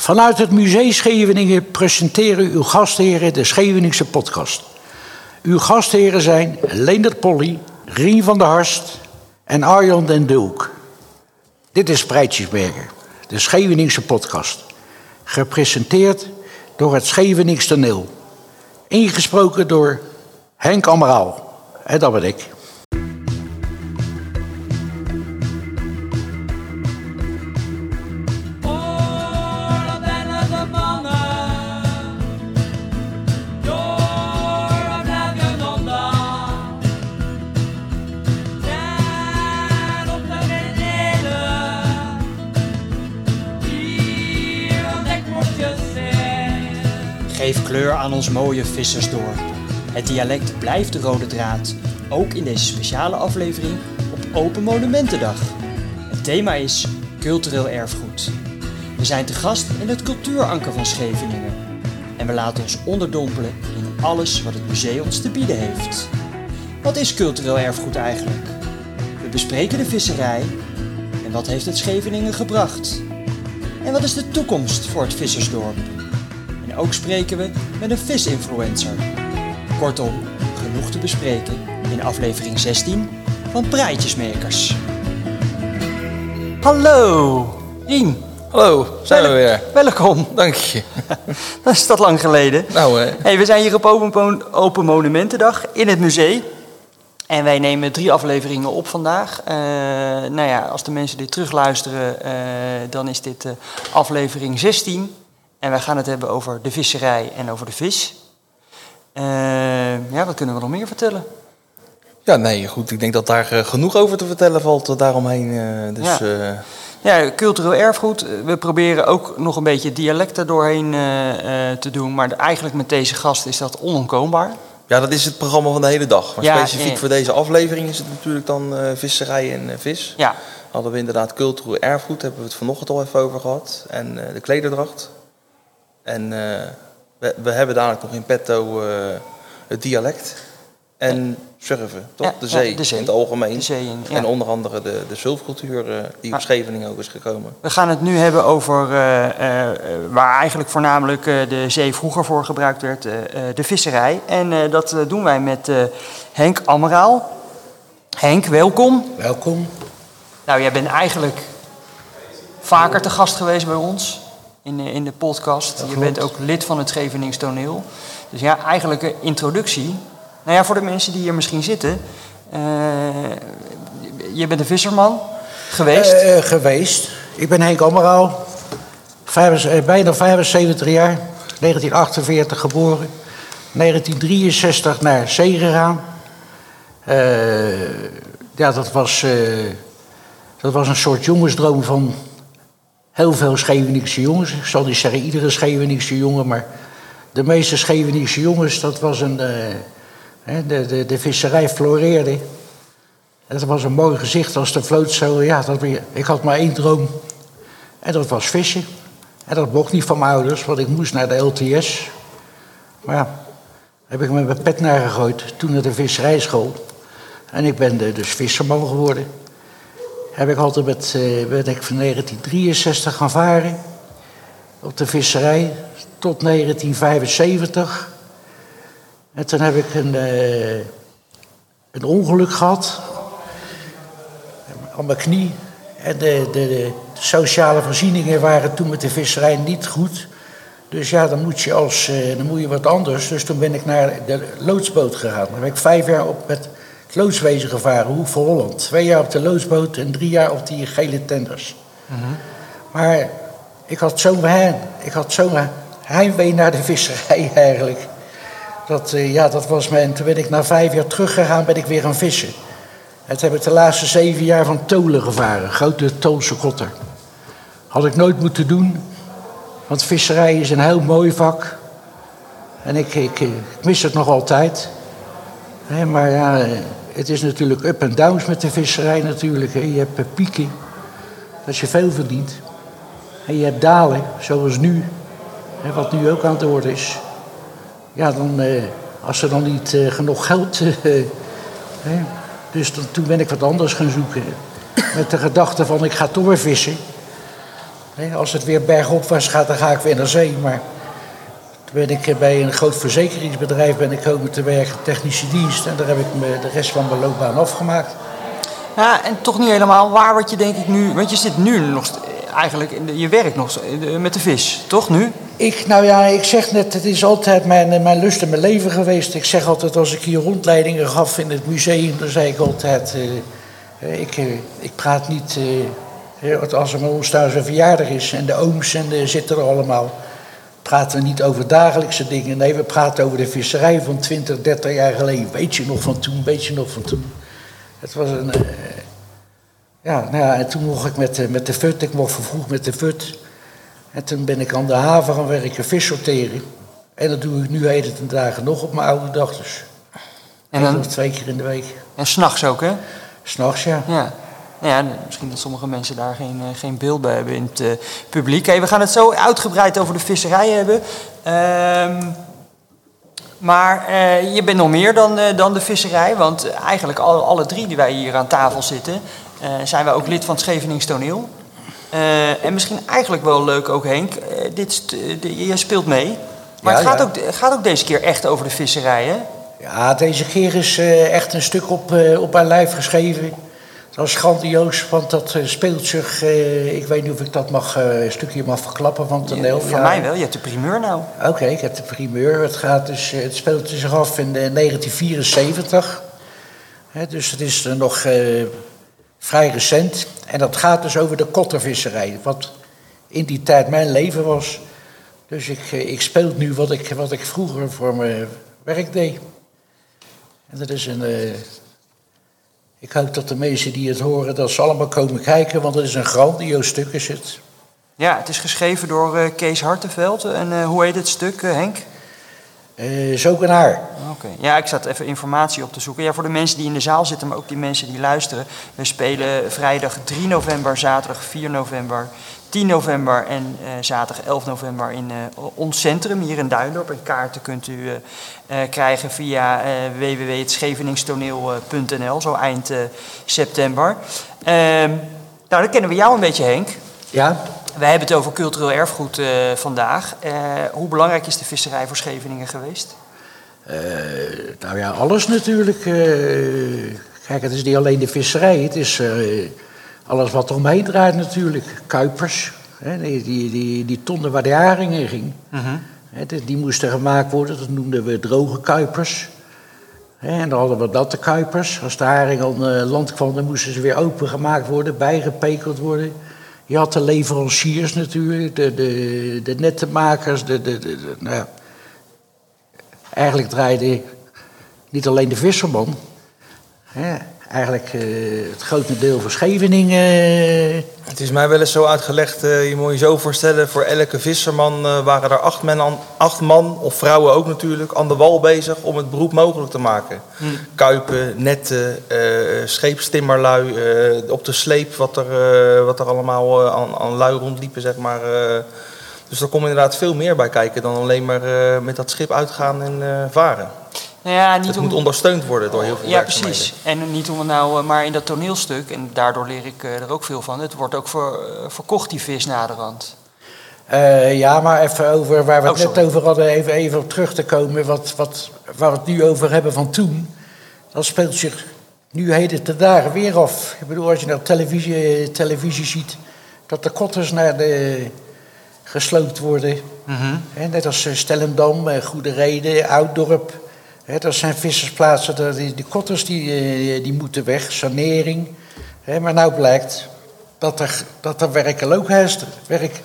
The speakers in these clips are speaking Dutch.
Vanuit het Museum Scheveningen presenteren uw gastheren de Scheveningse podcast. Uw gastheren zijn Leendert Polly, Rien van der Harst en Arjan den Dulk. Dit is Spreitjesberger, de Scheveningse podcast. Gepresenteerd door het Schevenings toneel. Ingesproken door Henk Ameraal. En dat ben ik. Mooie vissersdorp. Het dialect blijft de rode draad, ook in deze speciale aflevering op Open Monumentendag. Het thema is cultureel erfgoed. We zijn te gast in het cultuuranker van Scheveningen. En we laten ons onderdompelen in alles wat het museum ons te bieden heeft. Wat is cultureel erfgoed eigenlijk? We bespreken de visserij en wat heeft het Scheveningen gebracht? En wat is de toekomst voor het vissersdorp? Ook spreken we met een visinfluencer. Kortom, genoeg te bespreken in aflevering 16 van Praatjesmakers. Hallo, Rien. Hallo, zijn we weer. Welkom. Dank je. Dat is dat lang geleden. Nou, hè. Hey, we zijn hier op Open, Open Monumentendag in het museum. En wij nemen drie afleveringen op vandaag. Eh, nou ja, als de mensen dit terugluisteren, eh, dan is dit eh, aflevering 16. En wij gaan het hebben over de visserij en over de vis. Eh, ja, wat kunnen we nog meer vertellen? Ja, nee, goed. Ik denk dat daar eh, genoeg over te vertellen valt daaromheen. eh, dus, Ja. Ja, cultureel erfgoed. We proberen ook nog een beetje dialecten doorheen te doen. Maar eigenlijk met deze gast is dat onontkoombaar. ja, dat is het programma van de hele dag. Maar Ja, specifiek voor deze aflevering is het natuurlijk dan visserij en vis. Ja, Hadden we inderdaad cultureel erfgoed, hebben we het vanochtend al even over gehad. En de klederdracht. En eh, we, we hebben dadelijk nog in petto eh, het dialect. En surfen, toch? Ja, de, ja, zee, de zee. in het algemeen. De zee in, ja. En onder andere de, de eh, die op Ah. Scheveningen ook is gekomen. We gaan het nu hebben over eh, eh, eh, waar eigenlijk voornamelijk eh, de zee vroeger voor gebruikt werd, de visserij. En eh, dat doen wij met eh, Henk Ameraal. Henk, welkom. Welkom. Nou, jij bent eigenlijk vaker te gast geweest bij ons in de, in de podcast. Je bent ook lid van het Schevenings Toneel. Dus ja, eigenlijk een introductie. Nou ja, voor de mensen die hier misschien zitten. eh, je bent een visserman geweest. Eh, geweest. Ik ben Henk eh, bijna 75 jaar. 1948 geboren. 1963 naar zee gegaan. Ja, dat was, dat was een soort jongensdroom van heel veel Scheveningse jongens. Ik zal niet zeggen iedere Scheveningse jongen, maar de meeste Scheveningse jongens, dat was een. eh, de, de, de visserij floreerde. Het was een mooi gezicht als de vloot zo. Ja, dat, ik had maar één droom. En dat was vissen. En dat mocht niet van mijn ouders, want ik moest naar de LTS. Maar ja, heb ik met mijn pet naar gegooid. Toen naar de visserijschool. En ik ben dus visserman geworden. Heb ik altijd met, eh, ben ik van 1963 gaan varen. Op de visserij tot 1975. En toen heb ik een, eh, een ongeluk gehad aan mijn knie. En de, de, sociale voorzieningen waren toen met de visserij niet goed. Dus ja, dan moet je, als, eh, dan moet je wat anders. Dus toen ben ik naar de loodsboot gegaan. Dan heb ik vijf jaar op met het loodswezen gevaren, Hoek voor Holland. Twee jaar op de loodsboot en drie jaar op die gele tenders. Maar ik had zo'n ik had zo'n heimwee naar de visserij eigenlijk. Dat, eh, ja, dat was mijn, toen ben ik na vijf jaar teruggegaan, ben ik weer gaan vissen. En toen heb ik de laatste zeven jaar van tolen gevaren, grote Toolse kotter. Had ik nooit moeten doen, want visserij is een heel mooi vak. En ik, ik, eh, ik mis het nog altijd. Maar ja, het is natuurlijk up en downs met de visserij natuurlijk. Je hebt pieken, dat je veel verdient. En je hebt dalen, zoals nu, wat nu ook aan het worden is. Ja, dan, eh, als er dan niet eh, genoeg geld... eh, dus dan- toen ben ik wat anders gaan zoeken. Met de gedachte van, ik ga toch weer vissen. Hè, als het weer bergop was gaat, dan ga ik weer naar zee. Maar toen ben ik bij een groot verzekeringsbedrijf ben ik komen te werken, technische dienst. En daar heb ik me de rest van mijn loopbaan afgemaakt. Ja, en toch niet helemaal waar wat je denk ik nu... Want je zit nu nog eigenlijk... Je werkt nog met de vis, toch nu? Ik, nou ja, ik zeg net, het is altijd mijn, eh, mijn lust en mijn leven geweest. Ik zeg altijd, als ik hier rondleidingen gaf in het museum, dan zei ik altijd, eh, eh, ik, ik praat niet, als er bij ons thuis een verjaardag is en de ooms en de zitten er allemaal, praten we niet over dagelijkse dingen. Nee, we praten over de visserij van 20, 30 jaar geleden. Weet je nog van toen, weet je nog van toen. Het was een, eh, ja, nou ja, en toen mocht ik met, de- met de fut, ik mocht vroeg met de fut. En toen ben ik aan de haven gaan werken, vis sorteren. En dat doe ik nu heden ten dagen nog op mijn oude dag. Dus En, dan, twee keer in de week. en s'nachts ook, hè? S'nachts, ja. Ja. Nou ja, misschien dat sommige mensen daar geen, eh, geen beeld bij hebben in het eh, publiek. Hey, we gaan het zo uitgebreid over de visserij hebben. Ehm, maar eh, je bent nog meer dan, dan de visserij. Want eigenlijk alle, alle drie die wij hier aan tafel zitten... zijn wij ook lid van het Schevenings Toneel. Eh, en misschien eigenlijk wel leuk ook, Henk. dit, de- je speelt mee. Maar Ja, het gaat, ja. Ook, gaat ook deze keer echt over de visserij, hè? Ja, deze keer is echt een stuk op, op mijn lijf geschreven. Dat is grandioos, want dat eh, speelt zich... eh, ik weet niet of ik dat mag, eh, een stukje mag verklappen van toneel. Voor Ja. mij wel, je hebt de primeur nou. Oké, ik heb de primeur. Het, gaat dus, het speelt zich af in eh, 1974. Hè, dus het is nog eh, vrij recent. En dat gaat dus over de kottervisserij. Wat in die tijd mijn leven was. Dus ik, ik speel nu wat ik, wat ik vroeger voor mijn werk deed. En dat is een... eh, ik hoop dat de mensen die het horen, dat ze allemaal komen kijken. Want het is een grandioos stuk is het. Ja, het is geschreven door eh, Kees Hartenveld. En eh, hoe heet het stuk, eh, Henk? Eh zo een haar. Oké. Ja, ik zat even informatie op te zoeken. Ja, voor de mensen die in de zaal zitten, maar ook die mensen die luisteren. We spelen vrijdag 3 november, zaterdag 4 november, 10 november en eh, zaterdag 11 november in eh, ons centrum hier in Duindorp. En kaarten kunt u krijgen via www.scheveningstoneel.nl, zo eind september. Ehm, nou, dan kennen we jou een beetje, Henk. Ja, Wij hebben het over cultureel erfgoed eh, vandaag. Eh, hoe belangrijk is de visserij voor Scheveningen geweest? Eh, nou ja, alles natuurlijk. kijk, het is niet alleen de visserij, het is alles wat eromheen draait natuurlijk. Kuipers, hè, die, die, die, die tonnen waar de haring in ging. Hè, die, die moesten gemaakt worden, dat noemden we droge kuipers. En dan hadden we natte kuipers. Als de haring aan land kwam, dan moesten ze weer opengemaakt worden, bijgepekeld worden. Je had de leveranciers natuurlijk, de, de, de nettenmakers, de, de, de, de- nou eigenlijk draaide niet alleen de visserman. Hè, eigenlijk eh, het grote deel van Scheveningen. eh, Het is mij wel eens zo uitgelegd, eh, je moet je zo voorstellen, voor elke visserman waren er acht, men aan, acht man, of vrouwen ook natuurlijk, aan de wal bezig om het beroep mogelijk te maken. Kuipen, netten, scheepstimmerlui, op de sleep wat er, wat er allemaal aan, aan lui rondliepen, zeg maar. dus er komt inderdaad veel meer bij kijken dan alleen maar met dat schip uitgaan en varen. Nou ja, niet Het om... moet ondersteund worden door heel veel Ja, precies. En niet om het nou, eh, maar in dat toneelstuk, en daardoor leer ik eh, er ook veel van, het wordt ook voor, eh, verkocht, die vis naderhand. eh, ja, maar even over waar we het Oh, net over hadden, even, even op terug te komen. Wat, wat, waar we het nu over hebben van toen. Dat speelt zich nu heden te dagen weer af. Ik bedoel, als je nou televisie, televisie ziet, dat de kotters naar de gesloopt worden. Hè, net als Stellendam, Goede Reden, Ouddorp. Hè, dat zijn vissersplaatsen, dat die, die kotters die, eh, die moeten weg, sanering. Maar nou blijkt dat er, dat er werkeloosheid is. Werk,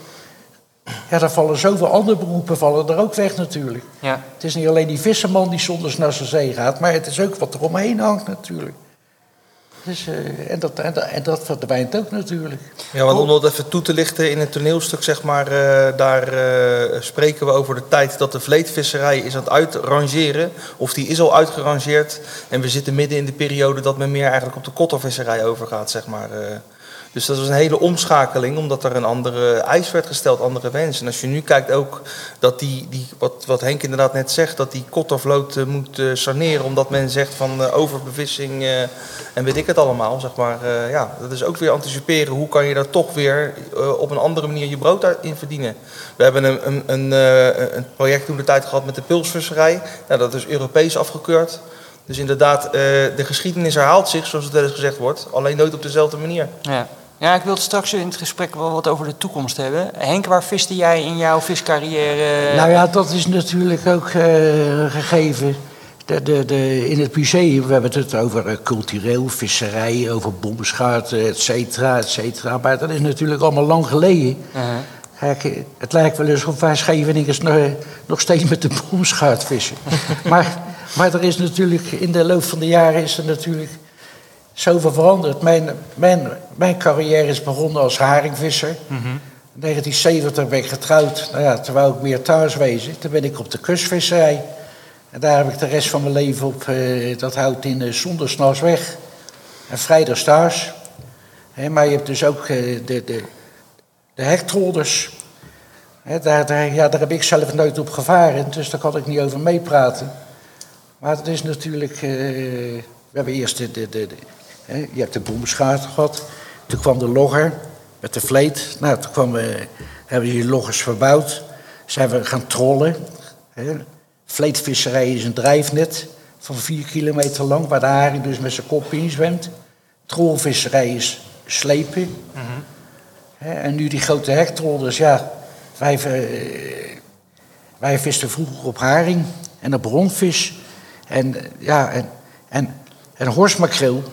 ja, daar vallen zoveel andere beroepen vallen er ook weg natuurlijk. Ja. Het is niet alleen die visserman die zondags naar zijn zee gaat, maar het is ook wat er omheen hangt natuurlijk. Dus, eh, en, dat, en, dat, en dat verdwijnt ook natuurlijk. Ja, want om dat even toe te lichten in het toneelstuk, zeg maar, eh, daar eh, spreken we over de tijd dat de vleetvisserij is aan het uitrangeren. Of die is al uitgerangeerd. En we zitten midden in de periode dat men meer eigenlijk op de kottervisserij overgaat, zeg maar. Dus dat was een hele omschakeling, omdat er een andere eis werd gesteld, andere wensen. En als je nu kijkt ook dat die, die wat, wat Henk inderdaad net zegt, dat die kottervloot eh, moet eh, saneren, omdat men zegt van eh, overbevissing en weet ik het allemaal, zeg maar. ja, dat is ook weer anticiperen. Hoe kan je daar toch weer op een andere manier je brood in verdienen? We hebben een, een, een, een project toen de tijd gehad met de pilsvisserij. Nou, dat is Europees afgekeurd. Dus inderdaad, de geschiedenis herhaalt zich, zoals het wel eens gezegd wordt. Alleen nooit op dezelfde manier. Ja. Ja, ik wil straks in het gesprek wel wat over de toekomst hebben. Henk, waar viste jij in jouw viscarrière? Nou ja, dat is natuurlijk ook eh, gegeven. De, de, de, in het museum, we hebben het over eh, cultureel, visserij, over bomschuiten, et cetera, et cetera. Maar dat is natuurlijk allemaal lang geleden. Uh-huh. Kijk, eh, het lijkt wel eens of wij Scheveningers nog, nog steeds met de bomschuit vissen. maar, maar er is natuurlijk, in de loop van de jaren is er natuurlijk zoveel veranderd. Mijn, mijn, mijn carrière is begonnen als haringvisser. In 1970 ben ik getrouwd. Nou ja, toen wou ik meer thuis wezen. Toen ben ik op de kustvisserij. En daar heb ik de rest van mijn leven op. eh, dat houdt in uh, zondagsnachts weg. En vrijdags thuis. Maar je hebt dus ook eh, de, de, de hektrolders. Daar, daar, ja, daar heb ik zelf nooit op gevaren. Dus daar kan ik niet over meepraten. Maar het is natuurlijk... we hebben eerst de... de, de, je hebt de boomschaat gehad. Toen kwam de logger met de vleet. Nou, toen kwam, eh, hebben we die loggers verbouwd. Zijn we gaan trollen. Vleetvisserij is een drijfnet van vier kilometer lang... waar de haring dus met zijn kop in zwemt. Trolvisserij is slepen. Hè, en nu die grote hektrolders, ja... Wij, eh, wij visten vroeger op haring en op bronvis. En ja, en, en, en horsmakreel.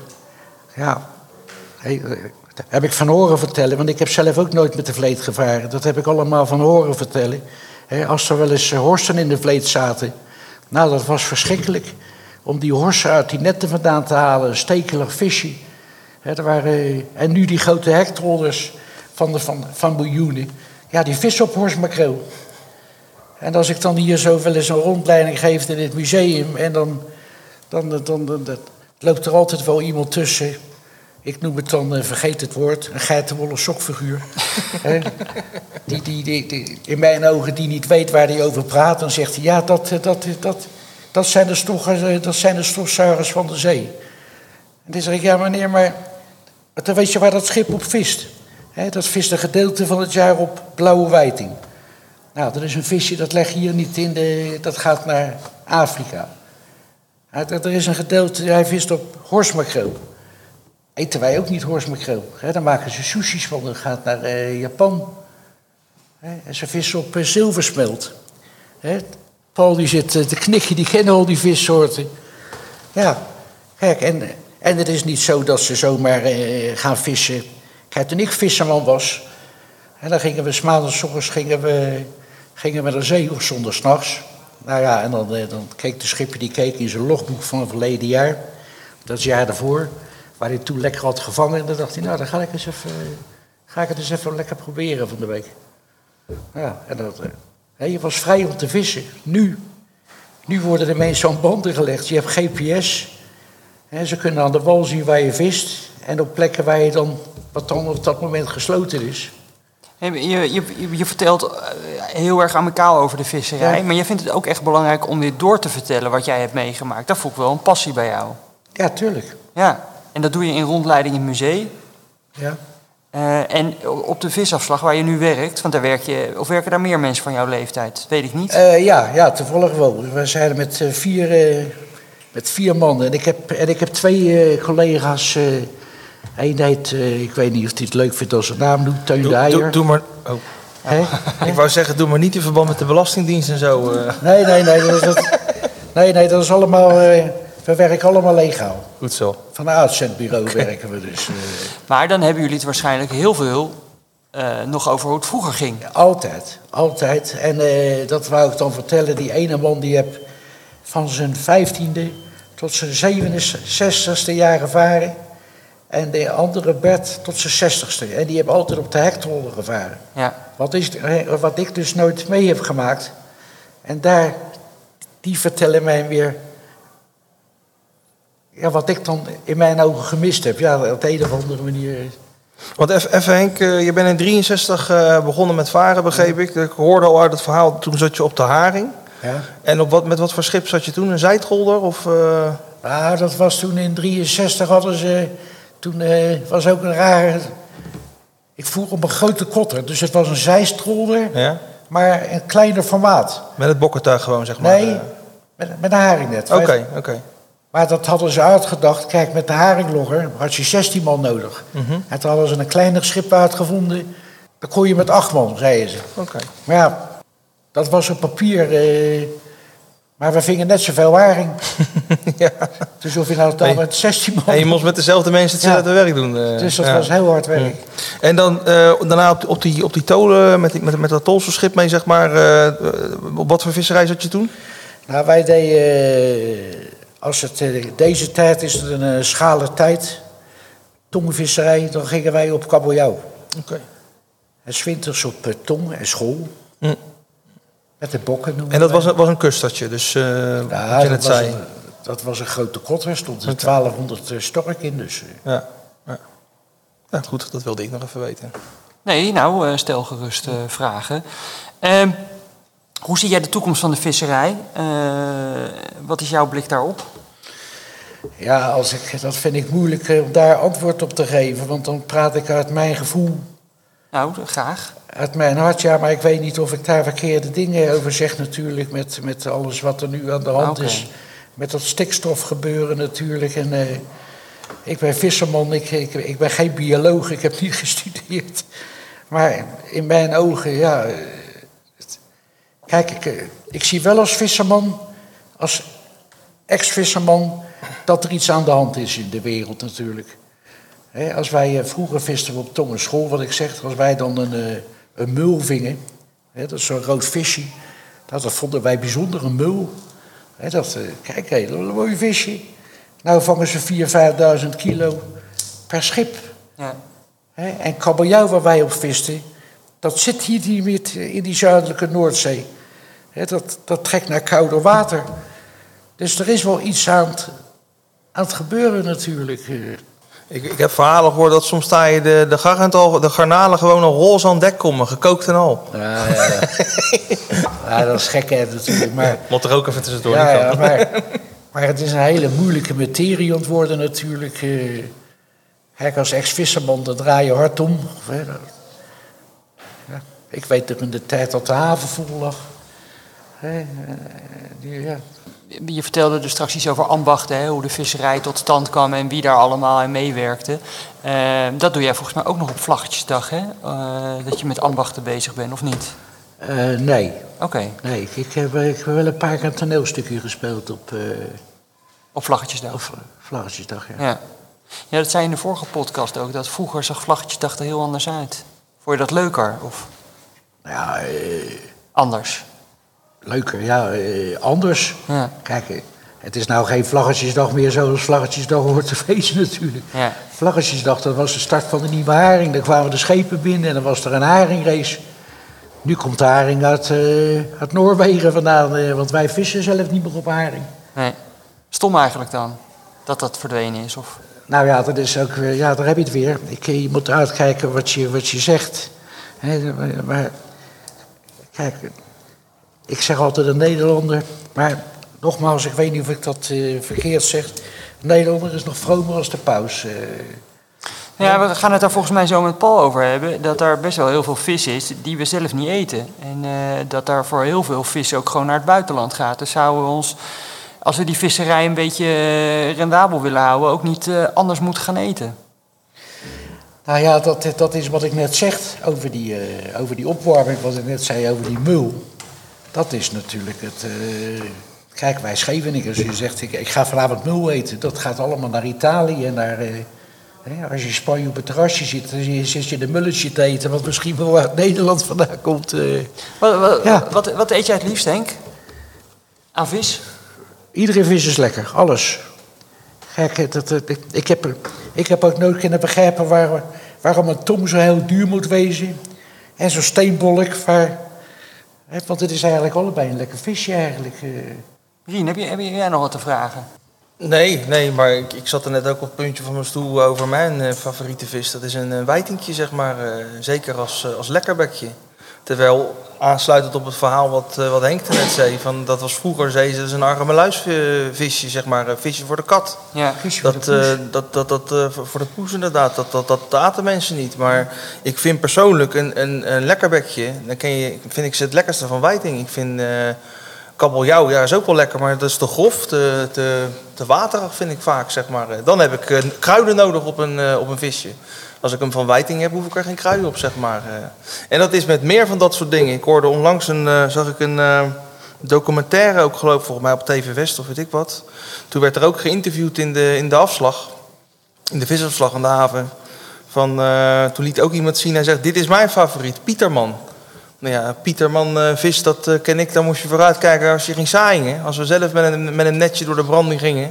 Ja, eh, heb ik van horen vertellen, want ik heb zelf ook nooit met de vleet gevaren. Dat heb ik allemaal van horen vertellen. Als er wel eens eh, horsten in de vleet zaten. Nou, dat was verschrikkelijk. Om die horsen uit die netten vandaan te halen, een stekelig visje. Er waren, en nu die grote hektrollers van, de, van, van miljoenen. Ja, die vissen op horsmakreel. En als ik dan hier zo wel eens een rondleiding geef in het museum... en dan, dan, dan- dan loopt er altijd wel iemand tussen... Ik noem het dan, eh, vergeet het woord, een geitenwolle sokfiguur. Die, die, die, die, in mijn ogen die niet weet waar hij over praat... dan zegt hij, ja, dat, eh, dat, eh, dat, dat zijn de eh, dat zijn de stofzuigers van de zee. En dan zeg ik, ja meneer, maar dan weet je waar dat schip op vist. Dat vist een gedeelte van het jaar op blauwe wijting. Nou, dat is een visje, dat leg je hier niet in, de, dat gaat naar Afrika. Er is een gedeelte, hij vist op horsmakreel. Eten wij ook niet horsmakreel. Daar maken ze sushis van, dat gaat naar eh, Japan. En ze vissen op eh, zilversmelt. Paul die zit eh, te knikken, die kennen al die vissoorten. Ja, kijk, en, en het is niet zo dat ze zomaar gaan vissen. Kijk, toen ik visserman was, en dan gingen we 's maandags gingen we, gingen we naar zee of zonder s'nachts. Nou ja, en dan, eh, dan keek de schipper die keek in zijn logboek van het verleden jaar. Dat is het jaar daarvoor, waar hij toen lekker had gevangen. En dan dacht hij, nou, dan ga ik, eens even, ga ik het eens even lekker proberen van de week. Ja, en dat, eh, hè, je was vrij om te vissen. Nu, nu worden de mensen aan banden gelegd. Je hebt GPS. Hè, ze kunnen aan de wal zien waar je vist. En op plekken waar je dan, wat dan op dat moment gesloten is. Je, je, je, vertelt eh, heel erg amicaal over de visserij, Ja. maar je vindt het ook echt belangrijk om dit door te vertellen wat jij hebt meegemaakt. Dat voel ik wel een passie bij jou. Ja, tuurlijk. Ja, en dat doe je in rondleiding in het museum. Ja. Eh, en op de visafslag waar je nu werkt, want daar werk je, of werken daar meer mensen van jouw leeftijd? Weet ik niet. Eh, ja, ja, toevallig wel. We zijn er met, vier, eh, met vier mannen. En ik heb, en ik heb twee collega's. Eén heet, eh, ik weet niet of hij het leuk vindt als zijn naam doet, Teun de Doe, Eier. doe, doe maar, oh. Hè? Ik wou zeggen, doe maar niet in verband met de Belastingdienst en zo. eh. Nee, nee, nee. Dat, dat- nee, nee, dat is allemaal... eh, we werken allemaal legaal. Goed zo. Van een uitzendbureau werken we dus. eh, Maar dan hebben jullie het waarschijnlijk heel veel eh, nog over hoe het vroeger ging. Altijd, altijd. En eh, dat wou ik dan vertellen. Die ene man die heb van zijn vijftiende tot zijn 67ste jaar gevaren. En de andere Bert tot zijn zestigste. En die hebben altijd op de hektrollen gevaren. Ja. Wat, is, wat ik dus nooit mee heb gemaakt. En daar, die vertellen mij weer... Ja, wat ik dan in mijn ogen gemist heb. Ja, op de een of andere manier... Want even, even Henk, eh, je bent in 63 eh, begonnen met varen, begreep ik. Ik hoorde al uit het verhaal, toen zat je op de Haring. Ja. En op wat, met wat voor schip zat je toen? Een zijtgolder? Of, eh, Nou, dat was toen in 63 hadden ze... Toen eh, was ook een rare... Ik voer op een grote kotter. Dus het was een zijstrolder, ja? maar een kleiner formaat. Met het bokkentuig gewoon, zeg maar. Nee, eh. met, met een haringnet. Oké, oké. Maar dat hadden ze uitgedacht. Kijk, met de haringlogger had je 16 man nodig. Mhm. En toen hadden ze een kleiner schip uitgevonden. Dan kon je met 8 man, zeiden ze. Oké. Maar ja, dat was op papier. eh, maar we vingen net zoveel haring. ja. Dus of je nou dan Nee. met 16 man... En je moest met dezelfde mensen hetzelfde werk doen. eh. dus dat Ja. was heel hard werk. En dan eh, daarna op, op, die, op die tolen, met, die- met, met dat tolselschip mee, zeg maar. op wat voor visserij zat je toen? Nou, wij deden... als het, deze tijd is het een schale tijd. Tongvisserij, dan gingen wij op kabeljauw. Oké. En 's winters op tong en school. Hm. Met de bokken noemen En dat was, een- was een kuststadje, dus eh Ja, wat je dat, net was zei. een, dat was een grote kotter. Er stond Oké. 1200 eh, stork in. Dus, eh. Ja. Ja. ja, goed, dat wilde ik nog even weten. Nee, nou, stel gerust eh, vragen. Ehm, hoe zie jij de toekomst van de visserij? Eh, wat is jouw blik daarop? Ja, als ik, dat vind ik moeilijk om daar antwoord op te geven. Want dan praat ik uit mijn gevoel, Nou, graag. uit mijn hart. Ja, maar ik weet niet of ik daar verkeerde dingen over zeg natuurlijk. Met, met alles wat er nu aan de hand Oké. is. Met dat stikstofgebeuren natuurlijk. En eh, ik ben visserman, ik, ik, ik ben geen bioloog, ik heb niet gestudeerd. Maar in mijn ogen, ja... eh, het- Kijk, ik, eh, ik zie wel als visserman, als ex-visserman, dat er iets aan de hand is in de wereld natuurlijk. Hè, als wij eh, vroeger visten op Tongenschool, wat ik zeg, als wij dan een, eh, een mul vingen, hè, dat is zo'n rood visje, dat, dat vonden wij bijzonder, een mul. Hè, dat, eh, kijk, hé, dat een mooi visje. Nou vangen ze 4.000, 5.000 kilo per schip. Ja. Hè, en kabeljauw waar wij op visten, dat zit hier niet in die zuidelijke Noordzee. Dat, dat trekt naar kouder water. Dus er is wel iets aan het, aan het gebeuren natuurlijk. Ik, ik heb verhalen gehoord dat soms sta je de, de, garnalen, de garnalen gewoon al roze aan dek komen, gekookt en al. Ja, ja, ja. ja, dat is gekheid natuurlijk. Maar, Moet er ook even tussendoor ja, ja, maar, maar het is een hele moeilijke materie worden natuurlijk. eh. Kijk, als ex-visserman, dan draai je hard om. Of, hè, dat- ja, ik weet nog in de tijd dat de haven vol lag. Hè, eh, die, ja. Je vertelde er straks iets over ambachten, hè, hoe de visserij tot stand kwam en wie daar allemaal aan meewerkte. Eh, dat doe jij volgens mij ook nog op Vlaggetjesdag, hè? Eh, dat je met ambachten bezig bent, of niet? Eh, nee, Oké, nee ik, heb, ik heb wel een paar keer een toneelstukje gespeeld op, op Vlaggetjesdag. op Vlaggetjesdag. Ja. Ja. ja, dat zei je in de vorige podcast ook, dat vroeger zag Vlaggetjesdag er heel anders uit. Vond je dat leuker of Nou ja, anders? Leuker, ja, eh, anders. Ja. Kijk, eh, het is nou geen Vlaggetjesdag meer zoals Vlaggetjesdag hoort te feesten natuurlijk. Ja. Vlaggetjesdag, dat was de start van de nieuwe haring. Dan kwamen de schepen binnen en dan was er een haringrace. Nu komt de haring uit, eh, uit Noorwegen vandaan, want wij vissen zelf niet meer op haring. Nee. Stom eigenlijk dan, dat dat verdwenen is, of... Nou ja, dat is ook, weer- ja, daar heb je het weer. Ik, je moet uitkijken wat je, wat je zegt. Maar, kijk, ik zeg altijd een Nederlander, maar nogmaals, ik weet niet of ik dat eh, verkeerd zeg. Een Nederlander is nog vromer als de paus. eh. Ja, we gaan het daar volgens mij zo met Paul over hebben. Dat er best wel heel veel vis is die we zelf niet eten. En eh, dat daar voor heel veel vis ook gewoon naar het buitenland gaat. Dus zouden we ons, als we die visserij een beetje rendabel willen houden, ook niet anders moeten gaan eten. Nou ja, dat, dat is wat ik net zeg over die, over die opwarming, wat ik net zei over die mul. Dat is natuurlijk het. eh, kijk, wij Scheveningers, je zegt ik, ik ga vanavond mul eten. Dat gaat allemaal naar Italië en naar. eh, hè, als je in Spanje op het terrasje zit, dan zit- je de mulletje te eten, wat misschien wel uit Nederland vandaan komt. eh. Wat, wat, Ja. wat, wat eet jij het liefst, Henk? Aan vis? Iedere vis is lekker, alles. Kijk, dat, dat- ik, ik, heb, ik heb ook nooit kunnen begrijpen waar, waarom een tong zo heel duur moet wezen. En zo'n steenbolk, waar, want het is eigenlijk allebei een lekker visje eigenlijk. eh. Rien, heb, je, heb jij nog wat te vragen? Nee, nee, maar ik, ik zat er net ook op het puntje van mijn stoel over mijn eh, favoriete vis. Dat is een uh, wijtinkje, zeg maar. eh, zeker als, eh, als lekkerbekje. Terwijl, aansluitend op het verhaal wat, eh, wat Henk net zei... Van, dat was vroeger, zei ze, dat is een argemeluisvisje, zeg maar. Een visje voor de kat. Ja. Visje voor Dat, de poes. eh, dat, dat, dat, eh, voor voor de poes inderdaad, dat, dat, dat aten mensen niet. Maar ik vind persoonlijk een, een, een lekkerbekje, dan ken je, vind ik ze het lekkerste van wijting. Ik vind eh kabeljauw, ja, is ook wel lekker, maar dat is te grof, te, te, te waterig vind ik vaak, zeg maar. Dan heb ik kruiden nodig op een, op een visje. Als ik hem van wijting heb, hoef ik er geen kruiden op, zeg maar. eh. En dat is met meer van dat soort dingen. Ik hoorde onlangs een, eh, zag ik een eh, documentaire, ook geloof volgens mij op TV West of weet ik wat. Toen werd er ook geïnterviewd in de, in de afslag, in de visafslag aan de haven. Van, toen liet ook iemand zien, hij zegt, dit is mijn favoriet, Pieterman. Nou ja, Pieterman eh, vis, dat ken ik, daar moest je vooruit kijken als je ging zaaien. Als we zelf met een, met een netje door de branding gingen,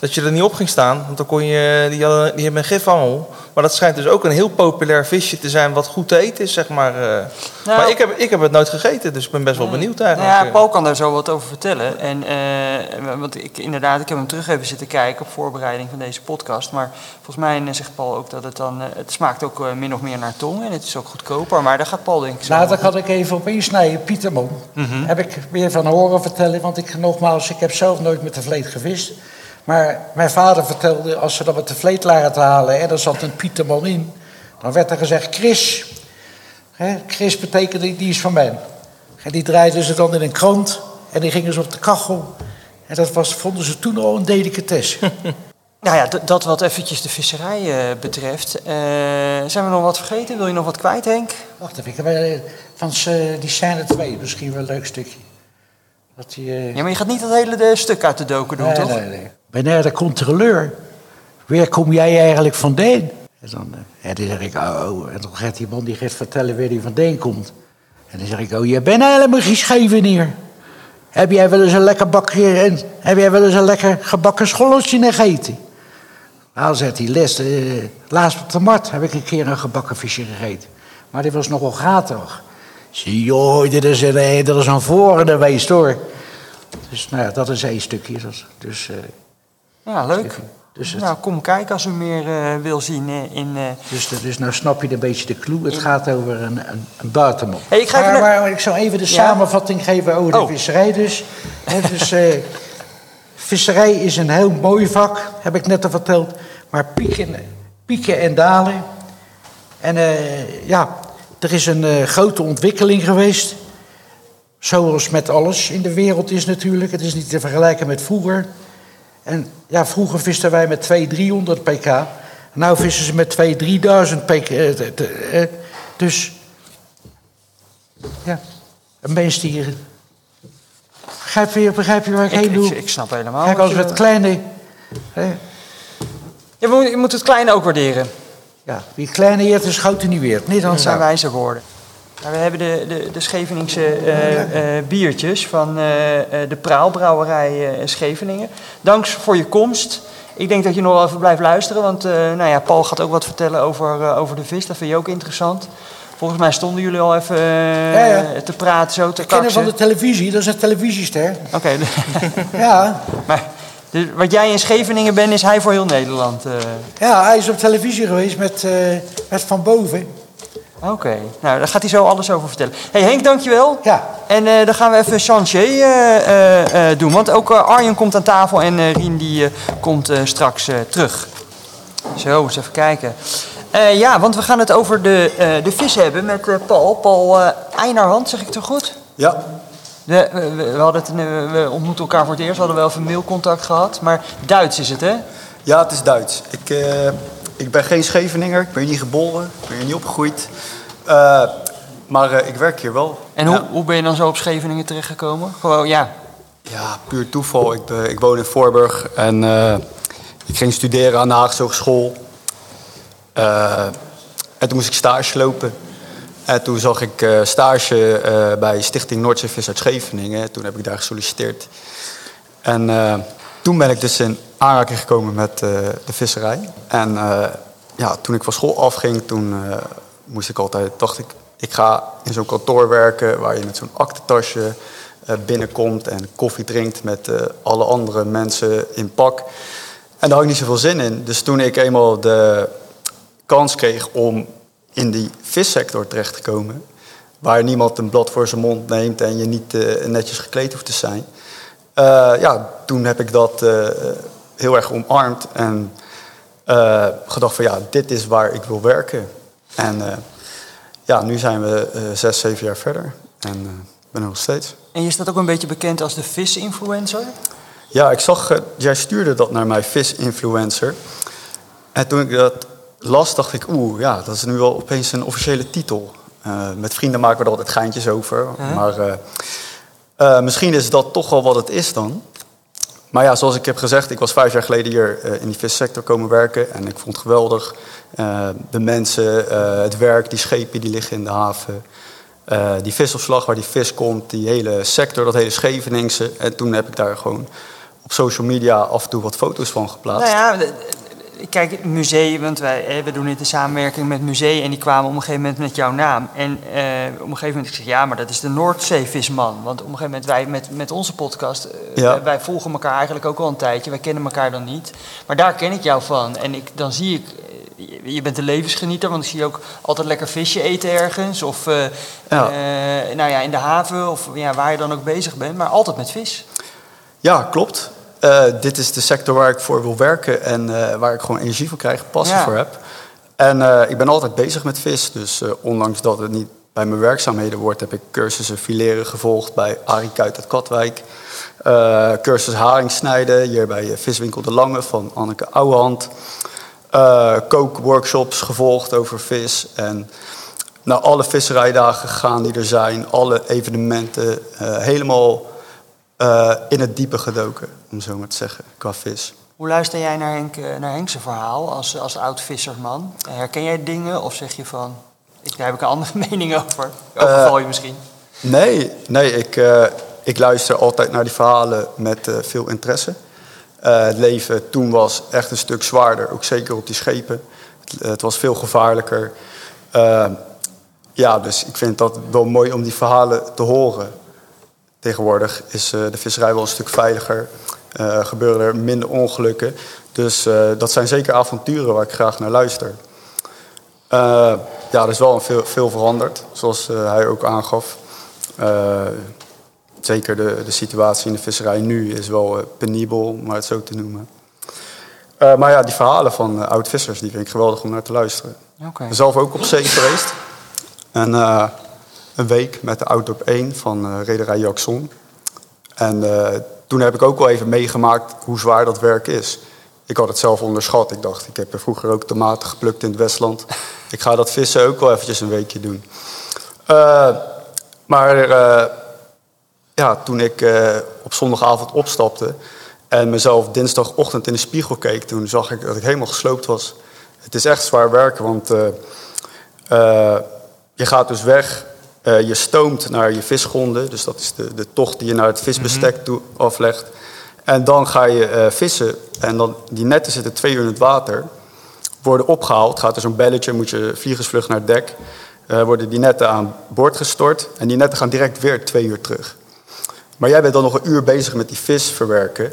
dat je er niet op ging staan. Want dan kon je, die, hadden, die hebben een gifangel. Maar dat schijnt dus ook een heel populair visje te zijn wat goed te eten is, zeg maar. eh. Nou, maar ik heb, ik heb het nooit gegeten, dus ik ben best wel benieuwd eigenlijk. Nou ja, eh. Paul kan daar zo wat over vertellen. En, eh, want ik, inderdaad, ik heb hem terug even zitten kijken op voorbereiding van deze podcast. Maar volgens mij eh, zegt Paul ook dat het dan... eh, het smaakt ook eh, min of meer naar tong en het is ook goedkoper. Maar daar gaat Paul denk ik zo Nou, daar kan ik even op insnijden. Pieterman. Heb ik weer van horen vertellen. Want ik, nogmaals, ik heb zelf nooit met de vleet gevist. Maar mijn vader vertelde, als ze dan met de vleet lagen te halen... en er zat een Pieterman in... dan werd er gezegd, Chris. Hè, Chris betekende, die is van mij. En die draaiden ze dan in een krant... en die gingen ze op de kachel... En dat was, vonden ze toen al een delicatesse. Nou ja, dat wat eventjes de visserij eh, betreft. Eh, zijn we nog wat vergeten? Wil je nog wat kwijt, Henk? Wacht even, ik heb, eh, van z'n- die scène 2 misschien wel een leuk stukje. Dat die, Ja, maar je gaat niet dat hele de stuk uit de doken doen, Nee, toch? nee, nee. Wanneer de controleur, waar kom jij eigenlijk vandaan? En dan, eh, en dan zeg ik, oh, oh. En dan gaat die man die gaat vertellen waar hij vandaan komt. En dan zeg ik, oh, je bent helemaal geen Scheveneer. Heb jij wel eens een lekker bakje en heb jij wel eens een lekker gebakken scholletje gegeten? Nou, zegt hij, les, eh, laatst op de markt heb ik een keer een gebakken visje gegeten. Maar die was nogal gaterig. Zie joh, dit is een, eh, een voren geweest hoor. Dus nou dat is één stukje. Dus, Ja, leuk. Dus het- nou, kom kijken als u meer eh, wil zien eh, in... eh, dus, dus nou snap je een beetje de clue. Het gaat over een, een, een buitenman. Hey, ik maar, naar- maar ik zou even de Ja? samenvatting geven over de Oh. visserij dus. Dus visserij is een heel mooi vak, heb ik net al verteld. Maar pieken, pieken en dalen. En ja, er is een grote ontwikkeling geweest. Zoals met alles in de wereld is natuurlijk. Het is niet te vergelijken met vroeger. En ja, vroeger visten wij met 200, 300 pk. Nu vissen ze met 2, 3000 pk. eh, eh, Dus ja, een beest die... Begrijp je, begrijp je waar ik, ik, heen doe? ik, ik snap helemaal Kijk, als we het kleine... hè, Je moet, je moet het kleine ook waarderen. ja, wie kleine eert is grote niet weer. Niet dan zijn wijze woorden. Nou, we hebben de, de, de Scheveningse eh, eh, biertjes van eh, de Praalbrouwerij Scheveningen. Danks voor je komst. Ik denk dat je nog wel even blijft luisteren, want nou ja, Paul gaat ook wat vertellen over, over de vis. Dat vind je ook interessant. Volgens mij stonden jullie al even Ja, ja. te praten, zo te van de televisie, dat is een televisiester. Oké, Ja, maar dus wat jij in Scheveningen bent, is hij voor heel Nederland. ja, hij is op televisie geweest met, met Van Boven. Oké, nou daar gaat hij zo alles over vertellen. hey Henk, dankjewel. Ja. En eh, dan gaan we even chantier eh, eh, doen. Want ook Arjen komt aan tafel en Rien die komt straks terug. Zo, eens even kijken. Ja, want we gaan het over de, de vis hebben met Paul. Paul Einarhand, zeg ik toch goed? Ja, We, we, we hadden het, we ontmoeten elkaar voor het eerst, we hadden wel even mailcontact gehad. Maar Duits is het, hè? ja het is Duits. Ik, ik ben geen Scheveninger, ik ben hier niet geboren, ik ben hier niet opgegroeid. Eh, maar eh, ik werk hier wel. En ja. hoe, hoe ben je dan zo op Scheveningen terechtgekomen? Gewoon, ja. Ja, puur toeval. Ik, ben- ik woon in Voorburg en eh, ik ging studeren aan de Haagse Hogeschool. Eh, en toen moest ik stage lopen. En toen zag ik eh, stage eh, bij Stichting Noordzeevis uit Scheveningen. Toen heb ik daar gesolliciteerd. En eh, toen ben ik dus in aanraking gekomen met eh, de visserij. En eh, ja, toen ik van school afging, toen eh, moest ik altijd, dacht ik, ik ga in zo'n kantoor werken waar je met zo'n aktentasje binnenkomt en koffie drinkt met alle andere mensen in pak. En daar had ik niet zoveel zin in. Dus toen ik eenmaal de kans kreeg om in die vissector terecht te komen, waar niemand een blad voor zijn mond neemt en je niet netjes gekleed hoeft te zijn, ja, toen heb ik dat eh, heel erg omarmd en eh, gedacht van ja, dit is waar ik wil werken. En eh, ja, nu zijn we eh, zes, zeven jaar verder en eh, ben er nog steeds. En je staat ook een beetje bekend als de vis-influencer. Ja, ik zag, eh, jij stuurde dat naar mij, Vis Influencer. En toen ik dat las, dacht ik, oeh, ja, dat is nu wel opeens een officiële titel. Eh, met vrienden maken we er altijd geintjes over. Maar eh, eh, misschien is dat toch wel wat het is dan. Maar ja, zoals ik heb gezegd, ik was vijf jaar geleden hier eh, in die vissector komen werken. En ik vond het geweldig. Eh, de mensen, het werk, die schepen die liggen in de haven. die visopslag waar die vis komt, die hele sector, dat hele Scheveningse. En toen heb ik daar gewoon op social media af en toe wat foto's van geplaatst. Nou ja, kijk, museum, want wij hè, we doen dit in samenwerking met museum en die kwamen op een gegeven moment met jouw naam. En eh, op een gegeven moment ik zeg ja, maar dat is de Noordzeevisman. Want op een gegeven moment wij met, met onze podcast, eh, Ja. wij, wij volgen elkaar eigenlijk ook al een tijdje. Wij kennen elkaar dan niet. Maar daar ken ik jou van. En ik, dan zie ik, eh, je- bent een levensgenieter, want ik zie je ook altijd lekker visje eten ergens. Of Ja. eh, nou ja, in de haven of ja, waar je dan ook bezig bent. Maar altijd met vis. Ja, klopt. Eh, dit is de sector waar ik voor wil werken en eh, waar ik gewoon energie van krijg, passie Ja. voor heb. En eh, ik ben altijd bezig met vis, dus ondanks dat het niet bij mijn werkzaamheden wordt, heb ik cursussen fileren gevolgd bij Arie Kuit uit Katwijk. Cursus haring snijden, hier bij Viswinkel De Lange van Anneke Ouwehand. Eh kookworkshops gevolgd over vis en naar alle visserijdagen gegaan die er zijn, alle evenementen, helemaal eh, in het diepe gedoken, om zo maar te zeggen, qua vis. Hoe luister jij naar, Henk, eh, naar Henk's verhaal als, als oud vissersman? Herken jij dingen of zeg je van, ik, daar heb ik een andere mening over? Overval je misschien? Nee, nee ik, eh, ik luister altijd naar die verhalen met eh, veel interesse. Eh, het leven toen was echt een stuk zwaarder, ook zeker op die schepen. Het, het was veel gevaarlijker. Eh, ja, dus ik vind dat wel mooi om die verhalen te horen. Tegenwoordig is eh, de visserij wel een stuk veiliger. Eh, gebeuren er minder ongelukken. Dus eh, dat zijn zeker avonturen waar ik graag naar luister. Ja, er is wel veel, veel veranderd, zoals hij ook aangaf. Zeker de, de situatie in de visserij nu is wel penibel, om maar het zo te noemen. Maar ja, die verhalen van oud-vissers, die vind ik geweldig om naar te luisteren. Ben zelf ook op zee geweest. En een week met de Outdoor 1 van eh Rederij Jackson. En eh, toen heb ik ook wel even meegemaakt hoe zwaar dat werk is. Ik had het zelf onderschat. Ik dacht, ik heb vroeger ook tomaten geplukt in het Westland. Ik ga dat vissen ook wel eventjes een weekje doen. Eh, maar ja, toen ik op zondagavond opstapte en mezelf dinsdagochtend in de spiegel keek, toen zag ik dat ik helemaal gesloopt was. Het is echt zwaar werken, want je gaat dus weg, eh, je stoomt naar je visgronden, dus dat is de, de tocht die je naar het visbestek toe aflegt. En dan ga je eh, vissen en dan, die netten zitten twee uur in het water, worden opgehaald, gaat er zo'n belletje, moet je vliegensvlug naar het dek, eh, worden die netten aan boord gestort en die netten gaan direct weer twee uur terug. Maar jij bent dan nog een uur bezig met die vis verwerken.